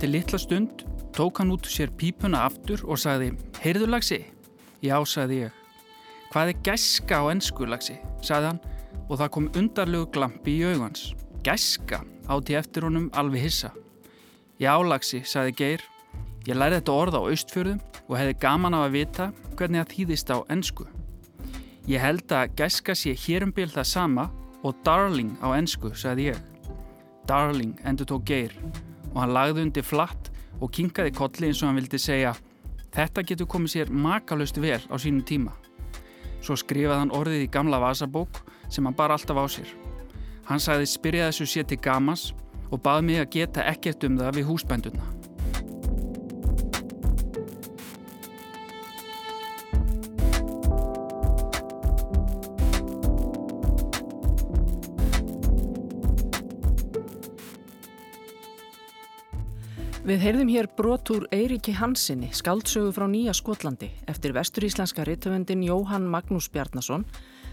Eftir litla stund tók hann út sér pípuna aftur og sagði Heyrðu lagsi? Já, sagði ég. Hvað er gæska á ennsku lagsi? sagði hann og það kom undarlegu glampi í augans. Gæska átti eftir honum alveg hissa. Já, lagsi, sagði Geir. Ég læri þetta orð á austfjörðum og hefði gaman af að vita hvernig það þýðist á ennsku. Ég held að gæska sé hérumbil það sama og darling á ennsku, sagði ég. Darling, endur tók Geir og hann lagði undir flatt og kinkaði kolli eins og hann vildi segja Þetta getur komið sér makalust vel á sínum tíma. Svo skrifaði hann orðið í gamla vasabók sem hann bar alltaf á sér. Hann sagði spyrja þessu sér til gamas og baði mig að geta ekkert um það við húsbænduna. Við heyrðum hér brotúr Eiríki Hansinni, skaldsögu frá Nýja Skotlandi, eftir vesturíslenska rittöfundin Jóhann Magnús Bjarnason,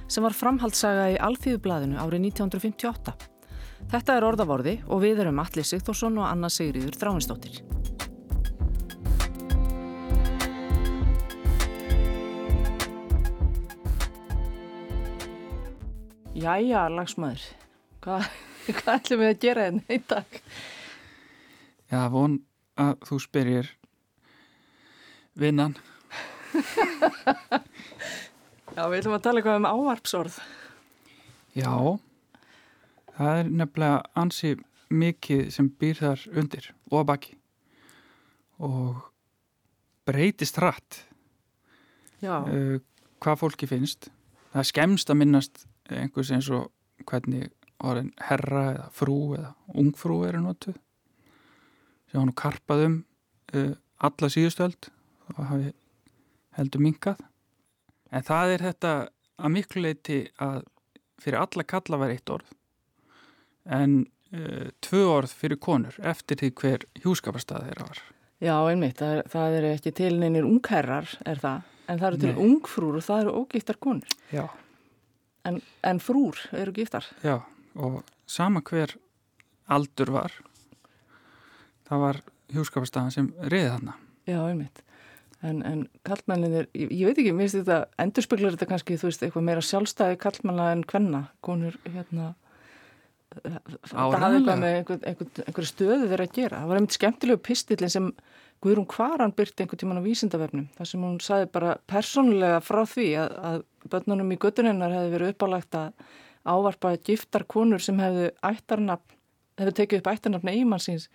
sem var framhaldsaga í Alþýðublaðinu árið 1958. Þetta er orðavorði og við erum Alli Sigþórsson og Anna Sigriður Þráinsdóttir. Jæja, lagsmæður, hvað, hvað ætlum við að gera hérna í dag? Já, von að þú spyrir vinnan. Já, við ætlum að tala eitthvað um ávarpsorð. Já, það er nefnilega ansi mikið sem býr þar undir og að baki og breytist hratt Já, uh, hvað fólki finnst. Það er skemst að minnast einhvers eins og hvernig orðin herra eða frú eða ungfrú eru notuð sem hann karpað um uh, alla síðustöld og hafi heldur minkað en það er þetta að miklu leiti að fyrir alla kalla var eitt orð en uh, tvö orð fyrir konur eftir því hver hjúskaparstað þeirra var já einmitt, það, það eru ekki til neynir ungherrar, er það, en það eru til Nei. ungfrúr og það eru ógiftar konur. Já, En, en frúr eru giftar. já og sama hver aldur var það var hjúskaparstaðan sem riði þarna Já, einmitt. En, en kallmenninir, ég, ég veit ekki, mér finnst þetta, endurspeglar þetta kannski, þú veist, eitthvað meira sjálfstæði kallmenna en kvenna, konur, hérna, það hafði eitthvað með einhver, einhver, einhver stöðu þeirra að gera. Það var einmitt skemmtilegu pistillin sem Guðrún Kvaran byrti einhvern tíman á vísindavefnum, þar sem hún saði bara persónulega frá því að, að börnunum í göttuninnar hefði verið uppálagt að ávarpa giftar konur sem hefðu ættarnafn, hefðu tekið upp ættarnafni eigimannsins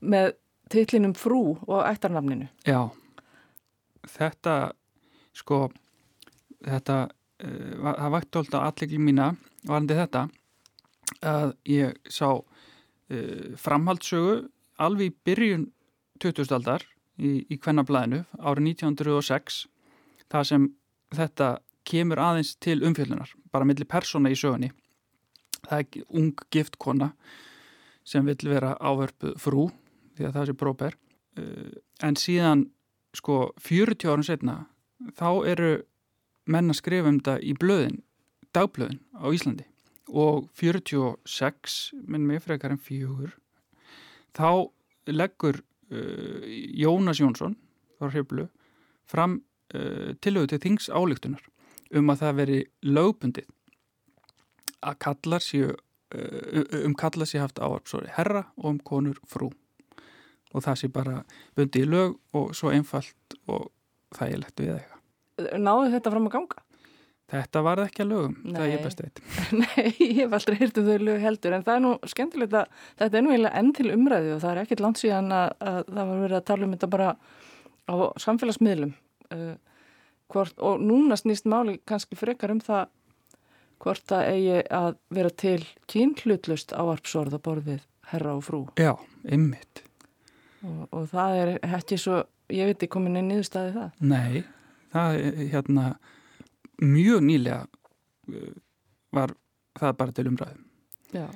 með titlinum frú og ættarnafninu. Já, þetta sko þetta uh, það vakti alltaf allegli mína varandi þetta að ég sá uh, framhaldssögu alveg í byrjun 20. aldar í, í kvennablaðinu árið 1906 það sem þetta kemur aðeins til umfjöldunar bara milli persóna í sögunni það er ung gift kona sem vill vera ávörpuð frú því að það sé próper uh, en síðan sko 40 árum setna þá eru menn að skrifa um þetta í blöðin, dagblöðin á Íslandi. Og 46 minn með frekar en fjögur þá leggur uh, Jónas Jónsson frá Hriblu fram uh, tilögu til þings álíktunar um að það veri lögbundið að kallar séu um kallar séu haft áarpsóri herra og um konur frú og það sé bara bundið í lög og svo einfalt og þægilegt við eiga. Náðu þetta fram að ganga? Þetta var ekki að lögum, það er Nei. ég best veit. Nei, ég hef aldrei heyrt um þau lög heldur en það er nú skemmtilegt að þetta er nú eiginlega enn til umræðu og það er ekkert langt síðan að, að það var verið að tala um þetta bara á samfélagsmiðlum uh, hvort, og núna snýst máli kannski frekar um það hvort það eigi að vera til kynhlutlust áarpsorð að borðið herra og frú Já, ymmit. Og, og það er ekki svo, ég veit ekki komin einn niðurstaði það. Nei, það er hérna mjög nýlega uh, var það bara til umræðum. Já.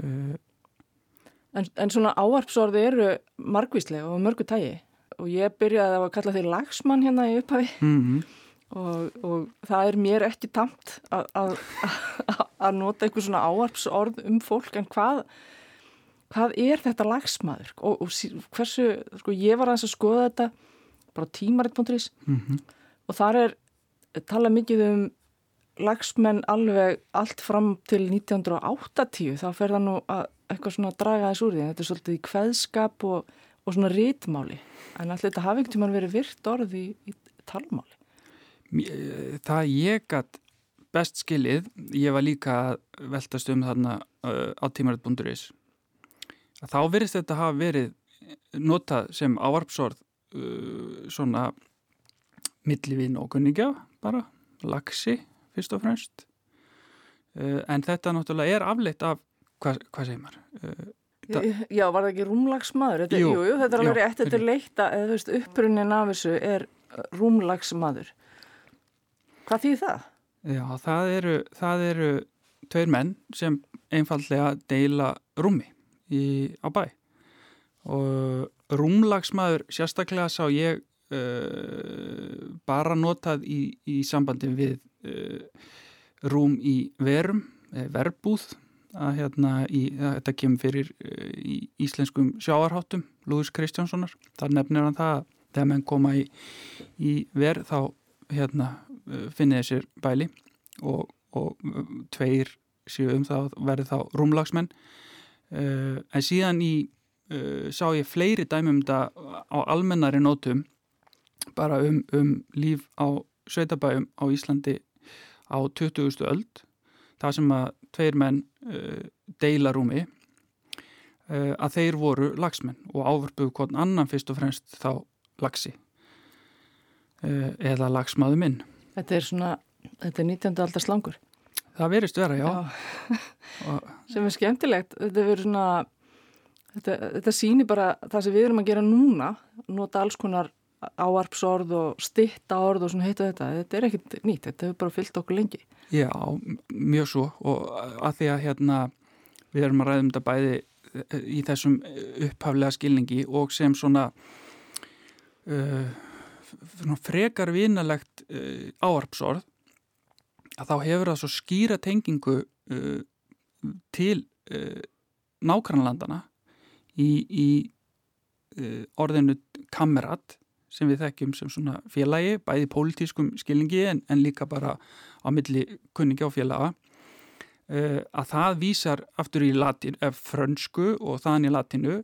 Uh, En, en svona áarpsorði eru margvíslega og mörgu tægi og ég byrjaði að kalla því lagsmann hérna í upphafi mm og, og það er mér ekki tamt að nota einhver svona áarpsorð um fólk en hvað, hvað er þetta lagsmaður? Og, og hversu, sko ég var aðeins að skoða þetta bara tímaritt.is mm -hmm. og þar er tala mikið um lagsmenn alveg allt fram til 1980 þá fer það nú að eitthvað svona að draga þess úr því. Þetta er svolítið í kveðskap og, og svona rítmáli en alltaf þetta hafi ekkert verið virt orði í, í talmáli? Það ég gætt best skilið, ég var líka veltast um þarna uh, á tímaritt.is þá verist þetta hafa verið notað sem áarpsorð uh, svona millivinn og kunningja bara, lagsi fyrst og fremst uh, en þetta náttúrulega er afleitt af hvað, hvað segir maður? Uh, já, var það ekki rúmlagsmaður? Þetta, jú, jú, þetta er alveg rétt, þetta er leita eða þú veist, upprunnin af þessu er rúmlagsmaður Hvað þýð það? Já, það eru, það eru tveir menn sem einfallega deila rúmi í, á bæ. Og rúmlagsmaður sérstaklega sá ég uh, bara notað í, í sambandi við uh, rúm í verum, verbúð að hérna í, að þetta kemur fyrir í íslenskum sjáarháttum Lúðis Kristjánssonar, þar nefnir hann það þegar menn koma í, í verð þá hérna finnir þessir bæli og, og tveir séu um það verður þá rúmlagsmenn uh, en síðan í uh, sá ég fleiri dæmum þetta á almennari nótum bara um, um líf á sveitabæjum á Íslandi á 20. öld það sem að tveir menn uh, deila rúmi að þeir voru lagsmenn og áverbuðu hvern annan fyrst og fremst þá lagsi eða lagsmaðu minn Þetta er svona, þetta er 19. aldar slangur Það verist vera, já, já. sem er skemmtilegt. Þetta verður svona þetta, þetta sýnir bara það sem við erum að gera núna nota alls konar áarpsorð og stitta orð og svona heitu þetta. Þetta er ekkit nýtt, þetta hefur bara fyllt okkur lengi. Já, mjög svo. Og að því að hérna við erum að ræðum þetta bæði í þessum upphaflega skilningi og sem svona uh, frekar vinalegt uh, áarpsorð að þá hefur það svo skýra tengingu uh, til uh, nákvæmlandana í, í uh, orðinu kamerat sem við þekkjum sem svona félagi, bæði pólitískum skilningi en, en líka bara á milli kunningi á félaga. Uh, að það vísar aftur í latin, ef frönsku og þann í latinu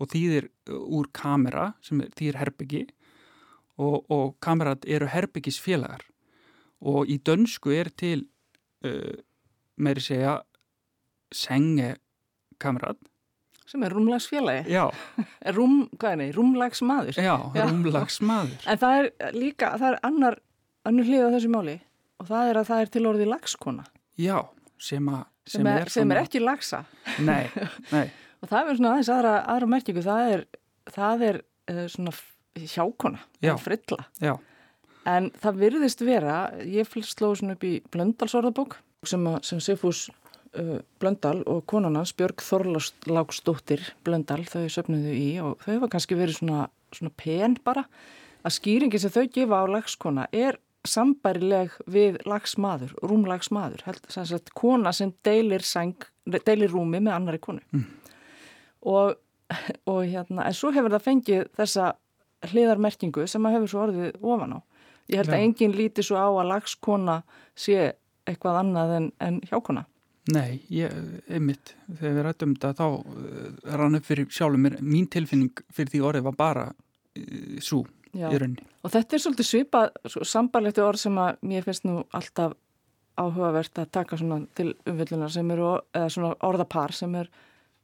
og þýðir úr kamera sem þýðir herbyggi og, og kamerat eru herbyggisfélagar og í dönsku er til uh, meiri segja sengekamerat sem er rúmlagsfélagi. Rúm, er rúmlagsmaður? Já, já. rúmlagsmaður. En það er líka, það er annar annur hlið á þessu máli. Og það er að það er til orði lagskona. Já, sem, a, sem, sem, er, sem svona... er ekki lagsa. Nei, nei. Og það er svona aðeins aðra, aðra merkingu. Það er, það er uh, svona hjákona, frilla. Já En það virðist vera, ég slóði svona upp í Blöndalsorðabók sem, sem Sifús uh, Blöndal og konanans Björg Þorláksdóttir Blöndal þau söpnuðu í og þau var kannski verið svona, svona pen bara að skýringi sem þau gefa á lagskona er sambærileg við lagsmaður, rúmlagsmaður, sagt, kona sem deilir, sang, deilir rúmi með annari konu. Mm. Og, og hérna, en svo hefur það fengið þessa hliðarmerkingu sem að hefur svo orðið ofan á Ég held Já. að enginn líti svo á að lagskona sé eitthvað annað en, en hjákona. Nei, ég, einmitt, þegar við rættum þetta þá uh, rann upp fyrir sjálfur mér, mín tilfinning fyrir því orðið var bara uh, svo í rauninni. Og þetta er svolítið svipað, sambarlegt orð sem að mér finnst nú alltaf áhugavert að taka til umfyllunar sem eru, eða svona orðapar sem er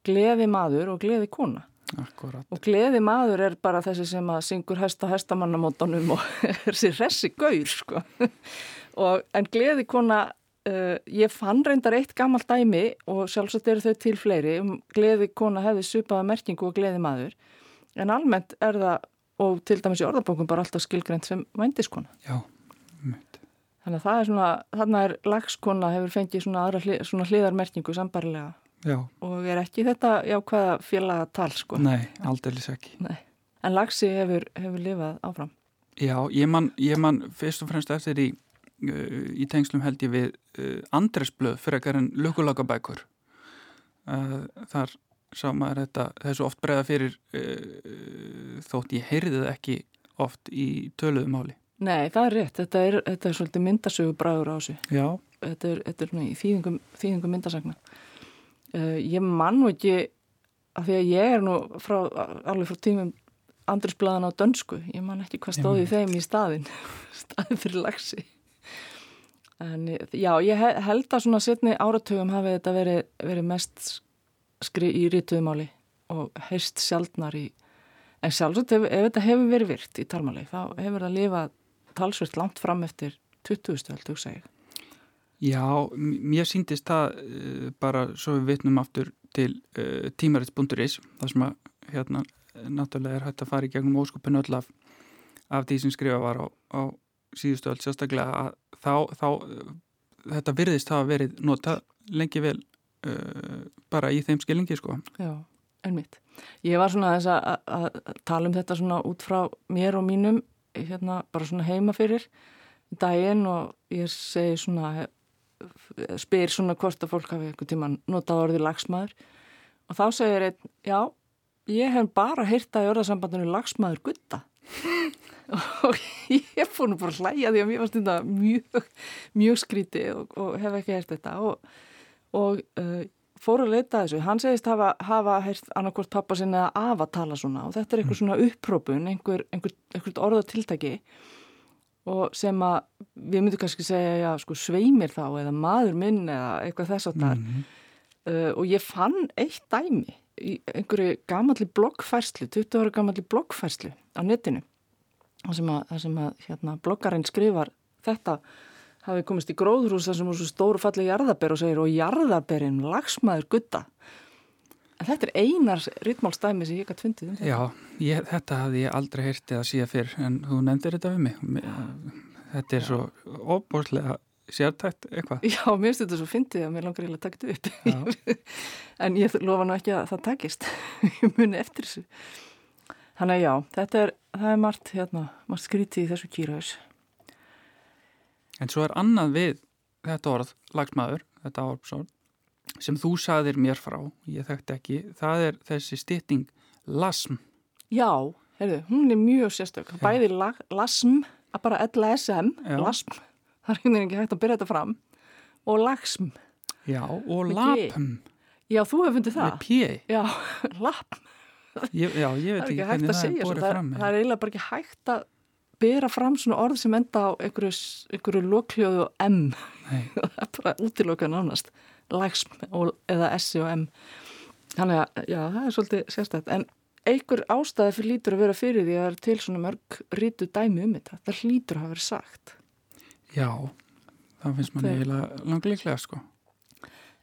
gleði maður og gleði kona. Akkurat. Og gleði maður er bara þessi sem að syngur hesta hestamannamótonum og er þessi ressi gaur sko. og, en gleði kona, uh, ég fann reyndar eitt gammalt dæmi og sjálfsagt eru þau til fleiri um gleði kona hefði supaða merkingu og gleði maður. En almennt er það, og til dæmis í orðabókum bara alltaf skilgreynd sem vændiskona. Já, mynd. Þannig að það er svona, þarna er lagskona hefur fengið svona, aðra, svona hliðarmerkingu sambarlega Já. og er ekki þetta jákvæða félagatal sko. Nei, aldrei ekki. Nei. En lagsi hefur, hefur lifað áfram. Já, ég man, ég man fyrst og fremst eftir í, uh, í tengslum held ég við uh, Andresblöð fyrir ekkar en lukulagabækur. Uh, þar sá maður þetta þessu oft bregða fyrir uh, þótt ég heyrði það ekki oft í töluðu máli. Nei, það er rétt. Þetta er, þetta er svolítið myndasögu bræður á þessu. Já. Þetta er, þetta er í þýðingum, þýðingum myndasagna. Uh, ég man nú ekki af því að ég er nú frá, alveg frá tímum andrisbladan á dönsku. Ég man ekki hvað stóði þeim í staðin. staðin fyrir lagsi. En já, ég held að svona setni áratögum hafi þetta verið, verið mest skri í rítuðumáli og heist sjálfnar í en sjálfsagt ef, ef þetta hefur verið virt í talmáli þá hefur það lifað talsvirt langt fram eftir 20. held þú segja Já, mér síndist það uh, bara svo við vitnum aftur til uh, tímarits.is þar sem að hérna náttúrulega er hægt að fara í gegnum óskupinu öll af, af því sem skrifa var á, á síðustu öll sérstaklega að þá, þá uh, þetta virðist hafa verið nota lengi vel bara í þeim skilingi sko. Já, einmitt. Ég var svona þess að, að tala um þetta svona út frá mér og mínum hérna bara svona heima fyrir daginn og ég segi svona spyr svona hvort að fólk hafi einhvern tíman notað orðið lagsmaður. Og þá segir einn, já ég hef bara heyrta í orðasambandinu lagsmaður gutta og ég fór nú bara að hlæja því að mér var stunda mjög, mjög skríti og, og hef ekki heyrt þetta. Og og uh, fór að leita þessu. Hann segist hafa, hafa heyrt annarkort pappa sinna að af að tala svona. Og þetta er einhver mm. svona upprópun, einhver, einhver, einhver orðatiltæki. og sem að við myndum kannski segja já, sko, sveimir þá eða maður minn eða eitthvað þess að það mm -hmm. uh, og ég fann eitt dæmi í einhverju gamalli bloggfærslu, 20 ára gamalli bloggfærslu á netinu þar sem að, sem að hérna, bloggarinn skrifar þetta hafi komist í gróðrús þar sem er svo stóru fallið jarðaber og segir og jarðaberinn, lagsmaður, gutta. En þetta er einar rítmálstæmi sem ég gæti fundið um þetta. Já, ég, þetta hafði ég aldrei heyrtið að síða fyrr en þú nefndir þetta við mig. Þetta er Já. svo óbúrslega sértækt eitthvað. Já, mér finnst þetta svo fyndið að mér langar eiginlega að taka þetta upp. en ég lofa nú ekki að það takist. ég muni eftir þessu. Þannig að já, þetta er, það er margt, hérna, margt skrítið í þessu kýraus. En svo er annað við þetta orð, lagsmaður, þetta orðsorð, sem þú saðir mér frá, ég þekkt ekki, það er þessi stytting lasm. Já, heyrðu, hún er mjög sérstök. Bæði lag, lasm, bara LSM, Já. lasm, það er ekki hægt að byrja þetta fram, og lagsm. Já, og lapm. Já, þú hefði fundið það. Með pjei. Já, lapm. Ég, já, ég veit ekki hvernig það er borðið fram. Það er eiginlega bara ekki hægt að bera fram svona orð sem enda á einhverju, einhverju lokljóðu M það er bara útilokað nánast lagsm eða S og M þannig að já, það er svolítið sérstætt en einhver ástæði fyrir lítur að vera fyrir því að það er til svona mörg rítu dæmi um þetta það lítur að hafa verið sagt Já, það finnst manni eiginlega langleiklega sko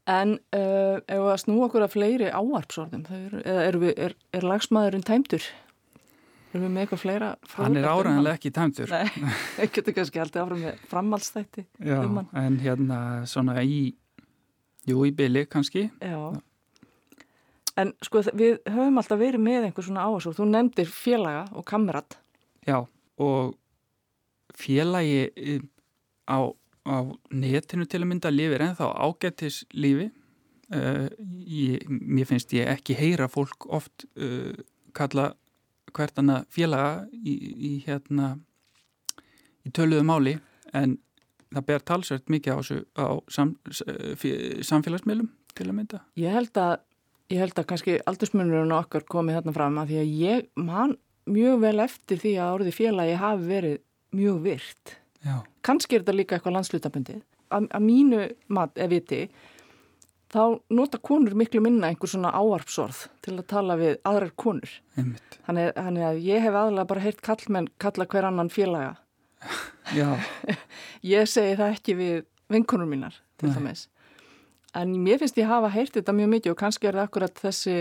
En uh, ef að snú okkur að fleiri áarpsorðum, er, er, er, er lagsmaðurinn tæmtur? Erum við með eitthvað fleira? Hann er áræðanlega ekki tæmtur. Nei, ég getur kannski alltaf áfram með framhalstætti. Já, um en hérna svona í, jú í byli kannski. Já, en sko við höfum alltaf verið með einhver svona áherslu. Þú nefndir félaga og kamerat. Já, og félagi eh, á, á netinu til að mynda lifir en þá ágættis lífi. Uh, ég, mér finnst ég ekki heyra fólk oft uh, kalla hvert annað félaga í, í hérna í töluðu máli en það ber talsvægt mikið á, á sam, samfélagsmiðlum til að mynda. Ég held að ég held að kannski aldursmunurinn okkar komið þarna fram að því að ég man mjög vel eftir því að orði félagi hafi verið mjög virt. Já. Kannski er þetta líka eitthvað landslutabundi. Að, mínu mat, ef viti, þá nota konur miklu minna einhver svona áarpsorð til að tala við aðrar konur. Þannig, þannig að ég hef aðalega bara heyrt kallmenn kalla hver annan félaga. ég segi það ekki við vinkonur mínar til dæmis. En mér finnst ég hafa heyrt þetta mjög mikið og kannski er það akkurat þessi,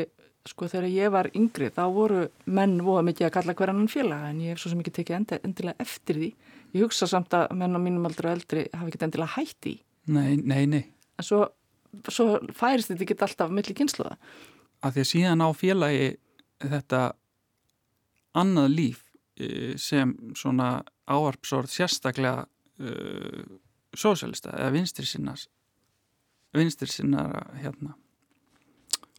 sko þegar ég var yngri þá voru menn voða mikið að kalla hver annan félaga en ég hef svo sem ekki tekið endilega eftir því. Ég hugsa samt að menn á mínum aldrei og eldri hafi ekki endilega hætti. Nei, nei, nei. En svo svo færist þetta ekki alltaf millir kynsluða. Að því að síðan á félagi þetta annað líf sem svona áarpsorð sérstaklega uh, sósælista eða vinstri sinnas vinstri sinnar hérna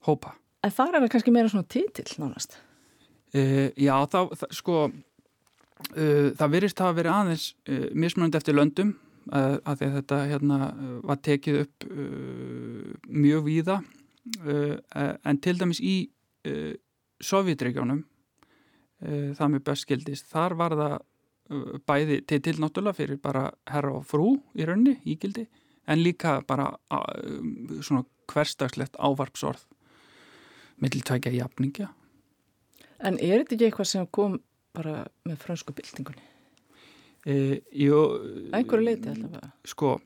hópa. En þar er það kannski meira svona títill nánast. Uh, já, þá, það, sko, uh, það virðist hafa verið aðeins uh, mismunandi eftir löndum að að þetta hérna var tekið upp uh, mjög víða uh, en til dæmis í uh, Sovjetregjónum það með best skildist, þar var það uh, bæði til til náttúrulega fyrir bara herra og frú í raunni, ígildi, en líka bara uh, svona hverstagslegt ávarpsorð mittiltækja jafningja En er þetta ekki eitthvað sem kom bara með fransku byltingunni? E, jú, Einhverju leiti allavega. Sko,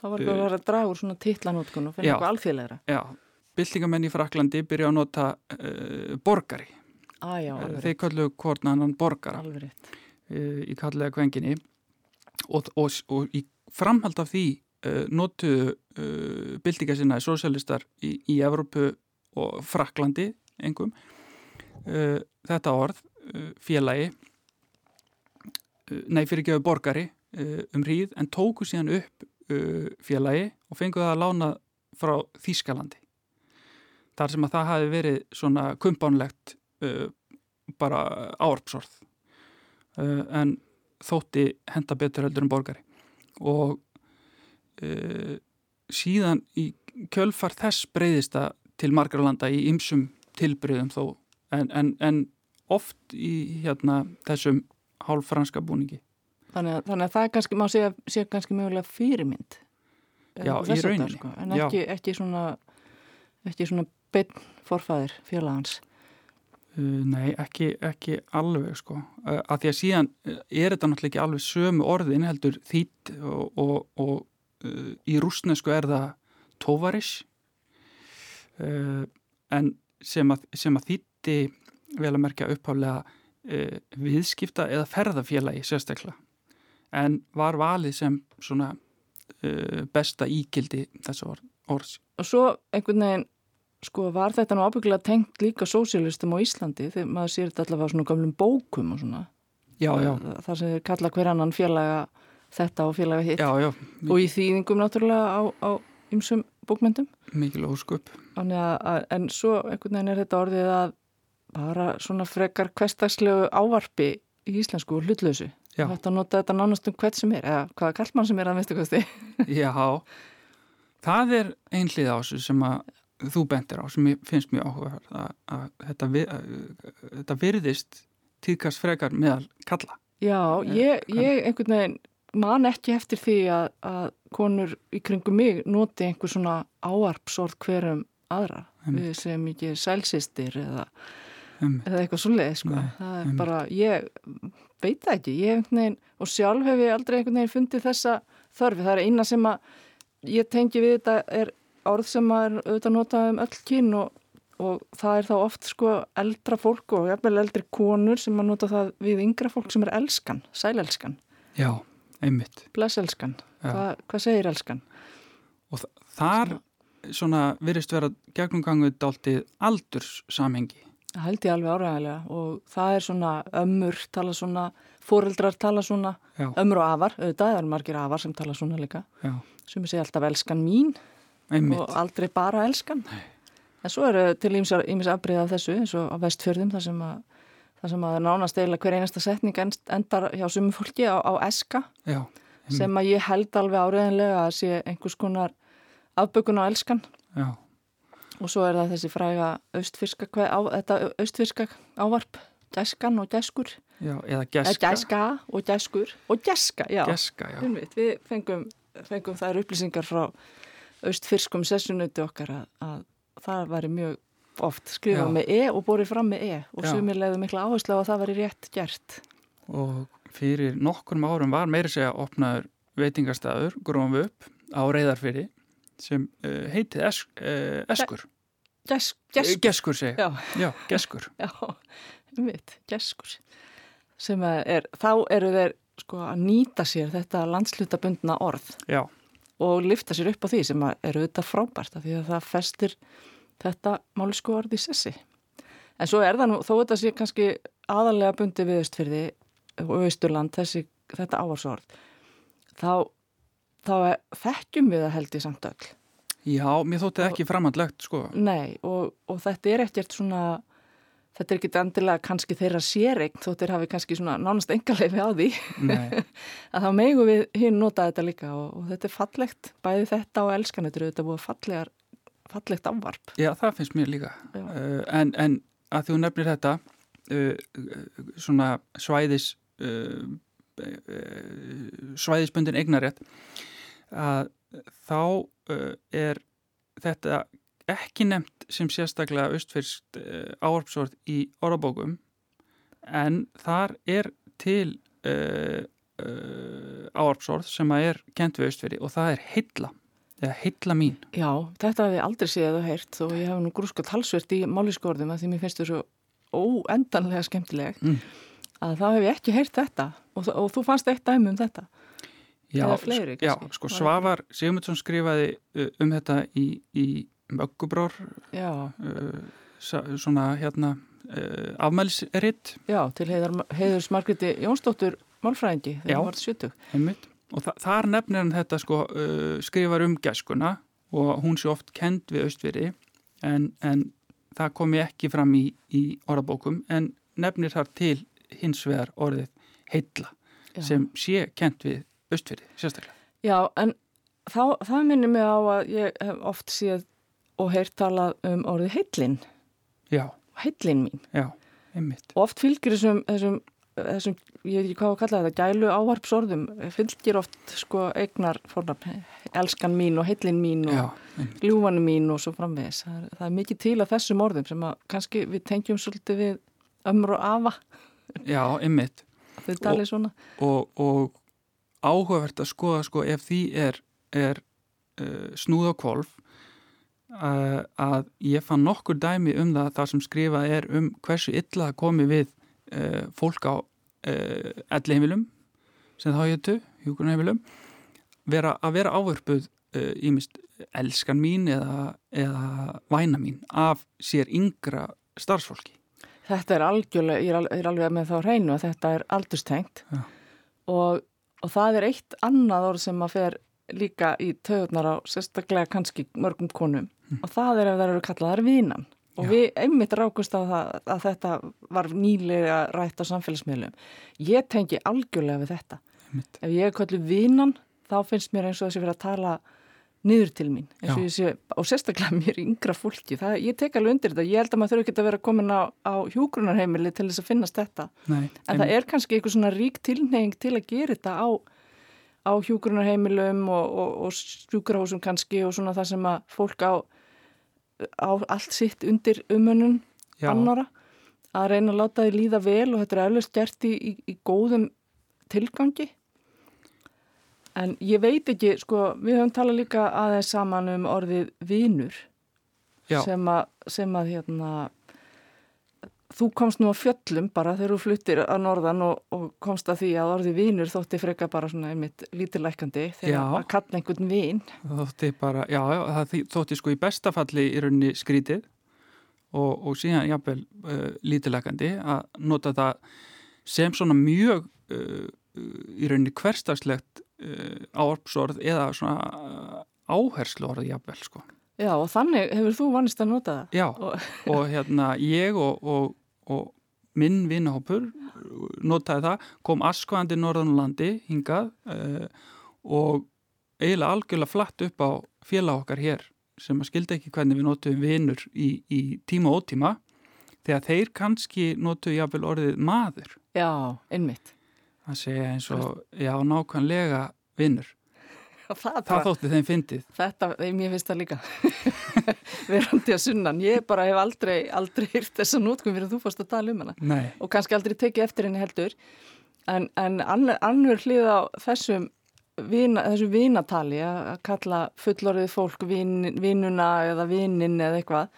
Það var ekki að draga úr svona titlanótkun og finna eitthvað alþjóðlegra. já, byltingamenn í Fraklandi byrja að nota uh, borgari. Á já, alveg Þeir rétt. kallu hvort annan borgara uh, í kallega kvenginni og, og, og í framhald af því uh, notuðu uh, byltinga sinna sosialistar í, í Evrópu og Fraklandi engum uh, þetta orð, uh, félagi uh, nei fyrir gefur borgari uh, um hríð en tóku síðan upp uh, félagi og fengu það að lána frá Þýskalandi. Þar sem að það hafi verið svona kumpánlegt uh, bara árpsorð uh, en þótti henda betur heldur en borgari og uh, síðan í kjölfar þess breyðist það til margra landa í ymsum tilbreyðum þó en, en, en oft í hérna þessum hálffranska búningi Þannig að, þannig að það er kannski, má segja, segja kannski mögulega fyrirmynd. eh, Já, í þessu þetta, rauninni. Sko. En ekki, ekki svona, ekki svona beinn forfæðir félagans. Uh, nei, ekki, ekki alveg sko, uh, að því að síðan uh, er þetta náttúrulega ekki alveg sömu orðin heldur þýtt og, og, og í rúsnesku er það tóvaris uh, en sem að, sem að þýtti vel að merkja upphálega viðskipta eða ferðafélagi sérstaklega. En var valið sem svona besta ígildi þessu orð, orðs. Og svo einhvern veginn, sko, var þetta nú ábyggilega tengt líka sósialistum á Íslandi þegar maður sér þetta allavega svona gamlum bókum og svona. Já, já, Það sem þeir kalla hver annan félaga þetta og félaga hitt. já, Og í þýðingum náttúrulega á, á ymsum bókmyndum. mikil óskup Þannig að, að, en svo einhvern veginn er þetta orðið að bara svona frekar hverstagslegu ávarpi í íslensku. Já. Þetta nota þetta nánast um hvert sem er, eða hvaða kallmann sem er að minnstu kosti. Já, það er einhlið á þessu sem að þú bendir á, sem ég finnst mjög áhugaverð að, að þetta, vi, að, þetta virðist tíðkast frekar meðal kalla. Já, ég, ég einhvern veginn man ekki eftir því að, að konur í kringum mig noti einhver svona áarpsorð hverjum aðra. Einmitt. Við sem ekki sælsistir eða, eða eitthvað svoleið, sko. Nei, það er einmitt. bara, ég veit það ekki, ég einhvern veginn, og sjálf hef ég aldrei einhvern veginn fundið þessa þörfi. Það er eina sem að ég tengi við þetta er orð sem að er auðvitað notað um öll kyn og, og það er þá oft sko eldra fólk og jafnvel eldri konur sem að nota það við yngra fólk sem er elskan, sælelskan, já, einmitt. blesselskan. Hva, hvað segir elskan? Og þa þar svona virðist vera gegnumganguð dáltið aldurssamhengi. Það held ég alveg áræðilega og það er svona ömmur tala svona, foreldrar tala svona, Já, ömmur og afar, auðvitað, eru margir afar sem tala svona líka. já, sem ég segi alltaf elskan mín einmitt. og aldrei bara elskan. En svo eru til ímis afbreyða af þessu eins og á vestfjörðum þar sem að þar sem að nánast eiginlega hver einasta setning end- endar hjá sumum fólki á, á eska. Já, sem að ég held alveg áreðanlega að sé einhvers konar afbökun á elskan. Já, og svo er það þessi fræga austfirska, kve- á, þetta austfirska ávarp gæskan og gæskur. Já, eða Eða geska. gæska og gæskur og gæska, já, Geska, já. Við fengum, fengum þær upplýsingar frá austfirskum sessunuti okkar að, að það væri mjög oft skrifað með E og borið fram með E og Já. sumir leiðu mikla áherslu á að það væri rétt gert. Og fyrir nokkrum árum var meiri segja opnaður veitingastæður, grófum við upp á reyðarfyrir sem uh, heitið es, uh, Eskur. Gæs, gæs, Geskur segi. já, Já, Geskur. já, einmitt, gæskur. Sem er, þá eru þeir sko að nýta sér þetta landslutabundna orð Já, og lifta sér upp á því sem að eru þetta frábært af því að það festir þetta málisku orð í sessi. En svo er það nú, þó þetta sé kannski aðalega bundi við Östfyrði og Östurland, þessi, þetta ávarsorð, þá, þá er, þekkjum við það held í samt öll. Já, mér þótti ekki framhandlegt sko. Nei, og, og þetta er ekkert svona, þetta er ekkert endilega kannski þeirra séreign þóttir hafi kannski svona nánast engaleifi á því að þá megu við hinn nota þetta líka og, og þetta er fallegt, bæði þetta og elskanetru, þetta búið fallegar, fallegt ávarp. Já, það finnst mér líka. Uh, en, en að þú nefnir þetta, uh, svona svæðis, uh, svæðisbundin eignarétt, að þá er þetta ekki nefnt sem sérstaklega austfyrst uh, áarpsvort í orðabókum en þar er til uh, áarpsvort sem að er kent við austfyrri og það er heilla eða heilla mín. Já, þetta hef ég aldrei séð og heyrt og ég hef nú grúskat halsvert í máliskórðum að því mér finnst þú svo óendanlega skemmtileg mm. að þá hef ég ekki heyrt þetta og, og þú fannst eitt dæmi um þetta Já, fleiri, já sko Svavar Sigmundsson skrifaði uh, um þetta í, í Möggubrór uh, svona hérna uh, afmælsritt Já, til heiðar, heiður smargriti Jónsdóttur Málfræðingi þegar það var 70 heimitt. og þa þar nefnir hann þetta sko uh, skrifar um gæskuna og hún sé oft kend við austfyrir en, en það komi ekki fram í, í orðabókum en nefnir þar til hins vegar orðið heilla Já. sem sé kent við austfyrði, sérstaklega. Já, en þá, það minnir mig á að ég hef oft séð og heyrt talað um orðið heitlinn. Já. Heitlinn mín. Já, einmitt. Og oft fylgir þessum, þessum, þessum ég veit ekki hvað að kalla þetta, gælu ávarpsorðum, fylgir oft sko eignar fórnarn, elskan mín og heitlinn mín og ljúfanu mín og svo framvegis. Það er, það er mikið til að þessum orðum sem að kannski við tengjum svolítið við ömru og afa. Já, talið svona. Og, og áhugavert að skoða sko ef því er, er uh, snúð kvolf uh, að ég fann nokkur dæmi um það þar sem skrifað er um hversu illa komi við uh, fólk á ellheimilum sem þá héttu, hjókunarheimilum vera, að vera ávörpuð ímist elskan mín eða, eða væna mín af sér yngra starfsfólki. Þetta er algjörlega, ég er alveg með þá hreinu að þetta er aldurstengt. Og og það er eitt annað orð sem að fer líka í töðunar á sérstaklega kannski mörgum konum mm. og það er ef það eru kallaðar vínan og Já. við einmitt rákust á það að þetta var nýlega rætt á samfélagsmiðlum. Ég tengi algjörlega við þetta. Einmitt. Ef ég er kallið vínan þá finnst mér eins og þessi fyrir að tala niður til mín sé, og sérstaklega mér yngra fólki það, ég tek alveg undir þetta, ég held að maður þurfi ekki að vera komin á, á hjúgrunarheimili til þess að finnast þetta Nei, en em... það er kannski eitthvað svona rík tilneying til að gera þetta á, á hjúgrunarheimilum og, og, og sjúkrahúsum kannski og svona það sem að fólk á, á allt sitt undir umönun annara að reyna að láta því líða vel og þetta er alveg stjert í, í, í góðum tilgangi. En ég veit ekki, sko, við höfum talað líka aðeins saman um orðið vinur sem að, sem að hérna, þú komst nú á fjöllum bara þegar þú fluttir að norðan og, og komst að því að orðið vinur þótti freka bara svona einmitt lítilækandi þegar að kalla einhvern vin. Þótti bara, já, það þótti sko í bestafalli í rauninni skrítið og, og síðan jáfnvel uh, lítilækandi að nota það sem svona mjög uh, í rauninni hverstagslegt uh, áarpsorð eða svona uh, áherslu orðið jafnvel sko. Já og þannig hefur þú vannist að nota það. Já og, og hérna ég og, og, og minn vinnahópur notaði það, kom askvæðandi norðanlandi hingað uh, og eiginlega algjörlega flatt upp á félag okkar hér sem að skildi ekki hvernig við notuðum vinnur í, í tíma og ótíma þegar þeir kannski notuðu jáfnvel orðið maður. Já, einmitt að segja eins og, já, nákvæmlega vinnur. Það, það þótti þeim fyndið. Þetta, ég finnst það líka. Verandi að sunnan. Ég bara hef aldrei, aldrei hýrt þessa nótkum fyrir að þú fórst að tala um hana. Nei. Og kannski aldrei tekið eftir henni heldur. En, en annur hlið á þessum vina, þessu vinatali að kalla fullorðið fólk vin, vinuna eða vinin eða eitthvað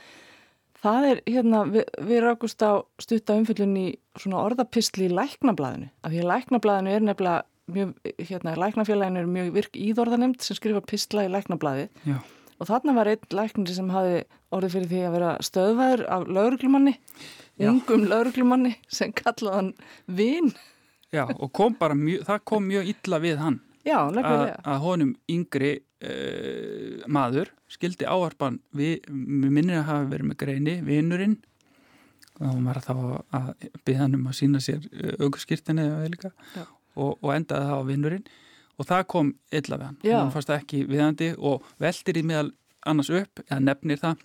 Það er, hérna, við, við rákust á stutta umfyllun í svona orðapistli í læknablaðinu. Af því að læknablaðinu er nefnilega mjög, hérna, læknafélaginu er mjög virk íðorðanemt sem skrifa pistla í læknablaði. Já. Og þarna var einn læknir sem hafi orðið fyrir því að vera stöðvæður af lauruglumanni, ungum lauruglumanni sem kallaði hann vinn. Já, og kom bara mjög, það kom mjög illa við hann. Já. Að honum yngri uh, maður skildi áarpan við, minnir að hafa verið með greini, vinurinn þá var maður þá að byggja hann um að sína sér augurskirtinni og, og endaði það á vinurinn og það kom illa við hann. Já. hann fannst ekki viðandi og veldir í meðal annars upp, eða nefnir það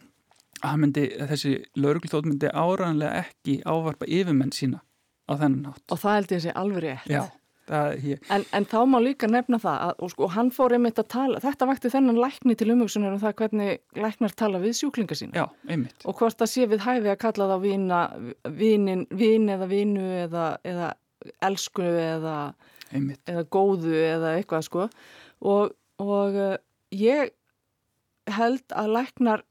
að hann myndi, þessi lauruglþótt myndi áraðanlega ekki ávarpa yfirmenn sína á þennan nátt og það held ég að sé alveg rétt. Já, það, ég, En, en þá má líka nefna það að, og sko, hann fór einmitt að tala, þetta vakti þennan lækni til umhugsunar um það hvernig læknar tala við sjúklinga sína. Já, einmitt. Og hvort það sé við hæfi að kalla það vína, vínin, vín eða vínu eða, eða elsku eða, eða góðu eða eitthvað sko. Og, og uh, ég held að læknar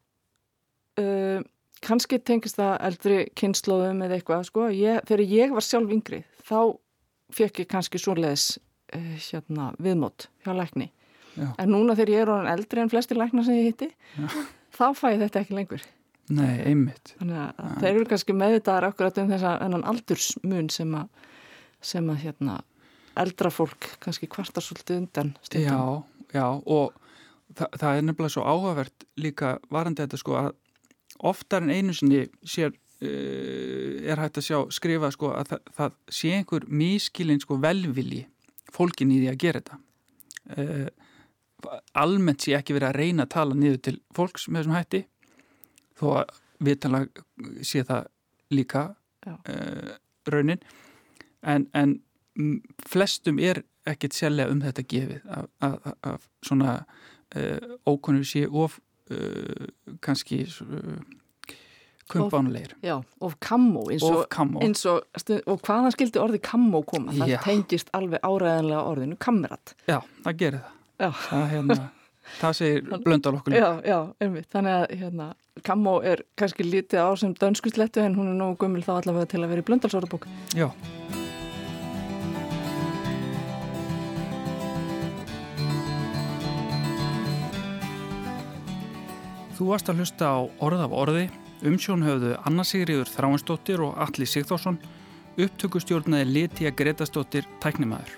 uh, kannski tengist það eldri kynnslóðum eða eitthvað sko, ég, þegar ég var sjálf yngri þá fekk ég kannski svoleiðis uh, hérna, viðmót hjá lækni. Já. en núna þegar ég er orðin eldri en flesti læknar sem ég hitti þá fæ ég þetta ekki lengur. Nei, einmitt. Þannig að þeir eru kannski meðvitaðar akkurat um þessa ennan aldursmun sem að sem að hérna eldra fólk kannski kvartar svolítið undan stundum. Já, já og það, það er nefnilega svo áhugavert líka varandi þetta sko að oftar en einu sinni sér uh, er hægt að sjá skrifa sko að það, það sé einhver mískilin sko velvili fólkin í því að gera þetta. Uh, almennt sé ekki verið að reyna að tala niður til fólks með þessum hætti þó að viðtalega sé það líka uh, raunin en, en flestum er ekkert sérlega um þetta gefið að svona uh, ókonur sé of uh, kannski uh, kumpánulegir Já, of kammo eins og, eins og, og hvaðan skildi orði kammo koma? Það Já. tengist alveg áræðanlega orðinu kammerat Já, það gerir það. Það, hérna, það segir blöndal okkur Já, já, einmitt, þannig að hérna, kammo er kannski lítið á sem dönskuslettu en hún er nógu gummil þá allavega til að vera í blöndalsórabók Já Þú varst að hlusta á Orð af orði, umsjón höfðu Anna Sigriður Þráinsdóttir og Alli Sigþórsson, upptökustjórnaði Litija Gretastóttir Tæknimaður.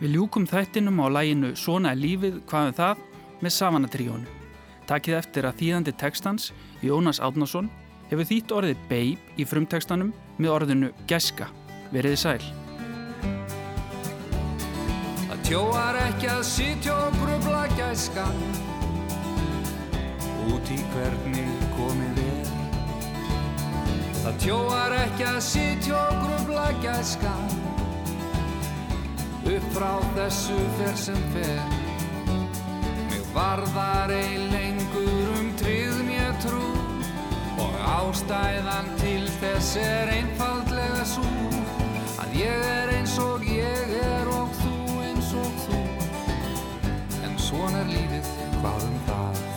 Við ljúkum þættinum á læginu Svona er lífið, hvaðum það, með Savanatriónu. Takkið eftir að þýðandi tekstans, Jónas Átnason, hefur þýtt orðið Babe í frumtekstanum með orðinu Geska. Veriði sæl. Það tjóar ekki að og grubla gæskan út í hvernig komið er. Það tjóar ekki að sitja og grubla gæskan upp frá þessu fer sem fer. Mig varðar ei lengur um tryggð mér trú. Og ástæðan til þess er einfaldlega svo að ég er eins og ég er og þú eins og þú. En svona er lífið hvað um það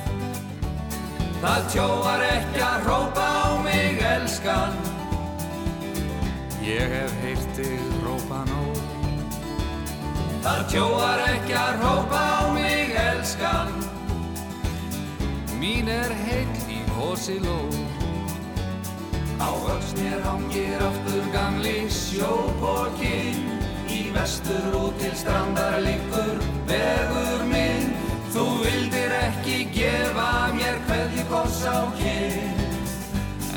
Það tjóar ekki að rópa á mig elskan. Ég hef heyrt þig rópa nóg. Það tjóar ekki að rópa á mig elskan. Mín er heill í hosi lóg Á vöxnir hangir aftur gamli sjóbókin Í vestur út til strandar líkur vegur minn Þú vildir ekki gefa mér hverði koss á kyn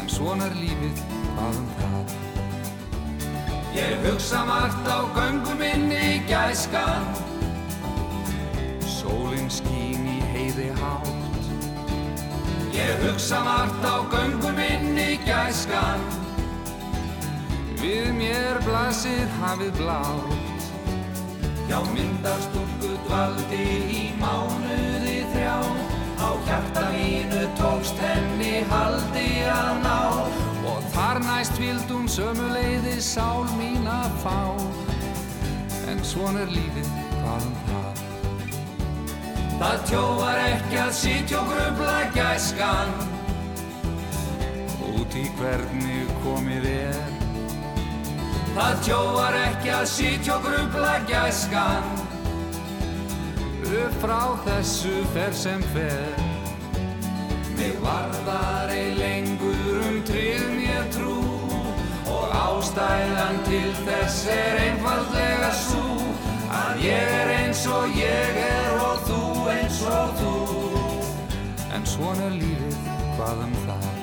En svona er lífið, hvað um það? Ég hugsa margt á göngum minni gæskan. Sólinn skín í heiði hátt. Ég hugsa margt á göngum minni gæskan. Við mér blasir hafið blátt. Já, myndastúrku dvaldi í mánuði þrjá. Á hjarta mínu tókst henni haldi að ná. Og þar næst vildum sömuleiði sál mín að fá. En svon er lífið, hvað um það. Það tjóvar ekki að sitja og grubla gæskan. Út í hvernig komið er. Það tjóar ekki að sitja og grubla gæskan Upp frá þessu fer sem fer Mig varðar ei lengur um trið mér trú Og ástæðan til þess er einfaldlega svo Að ég er eins og ég er og þú eins og þú En svona lífið, hvað um það?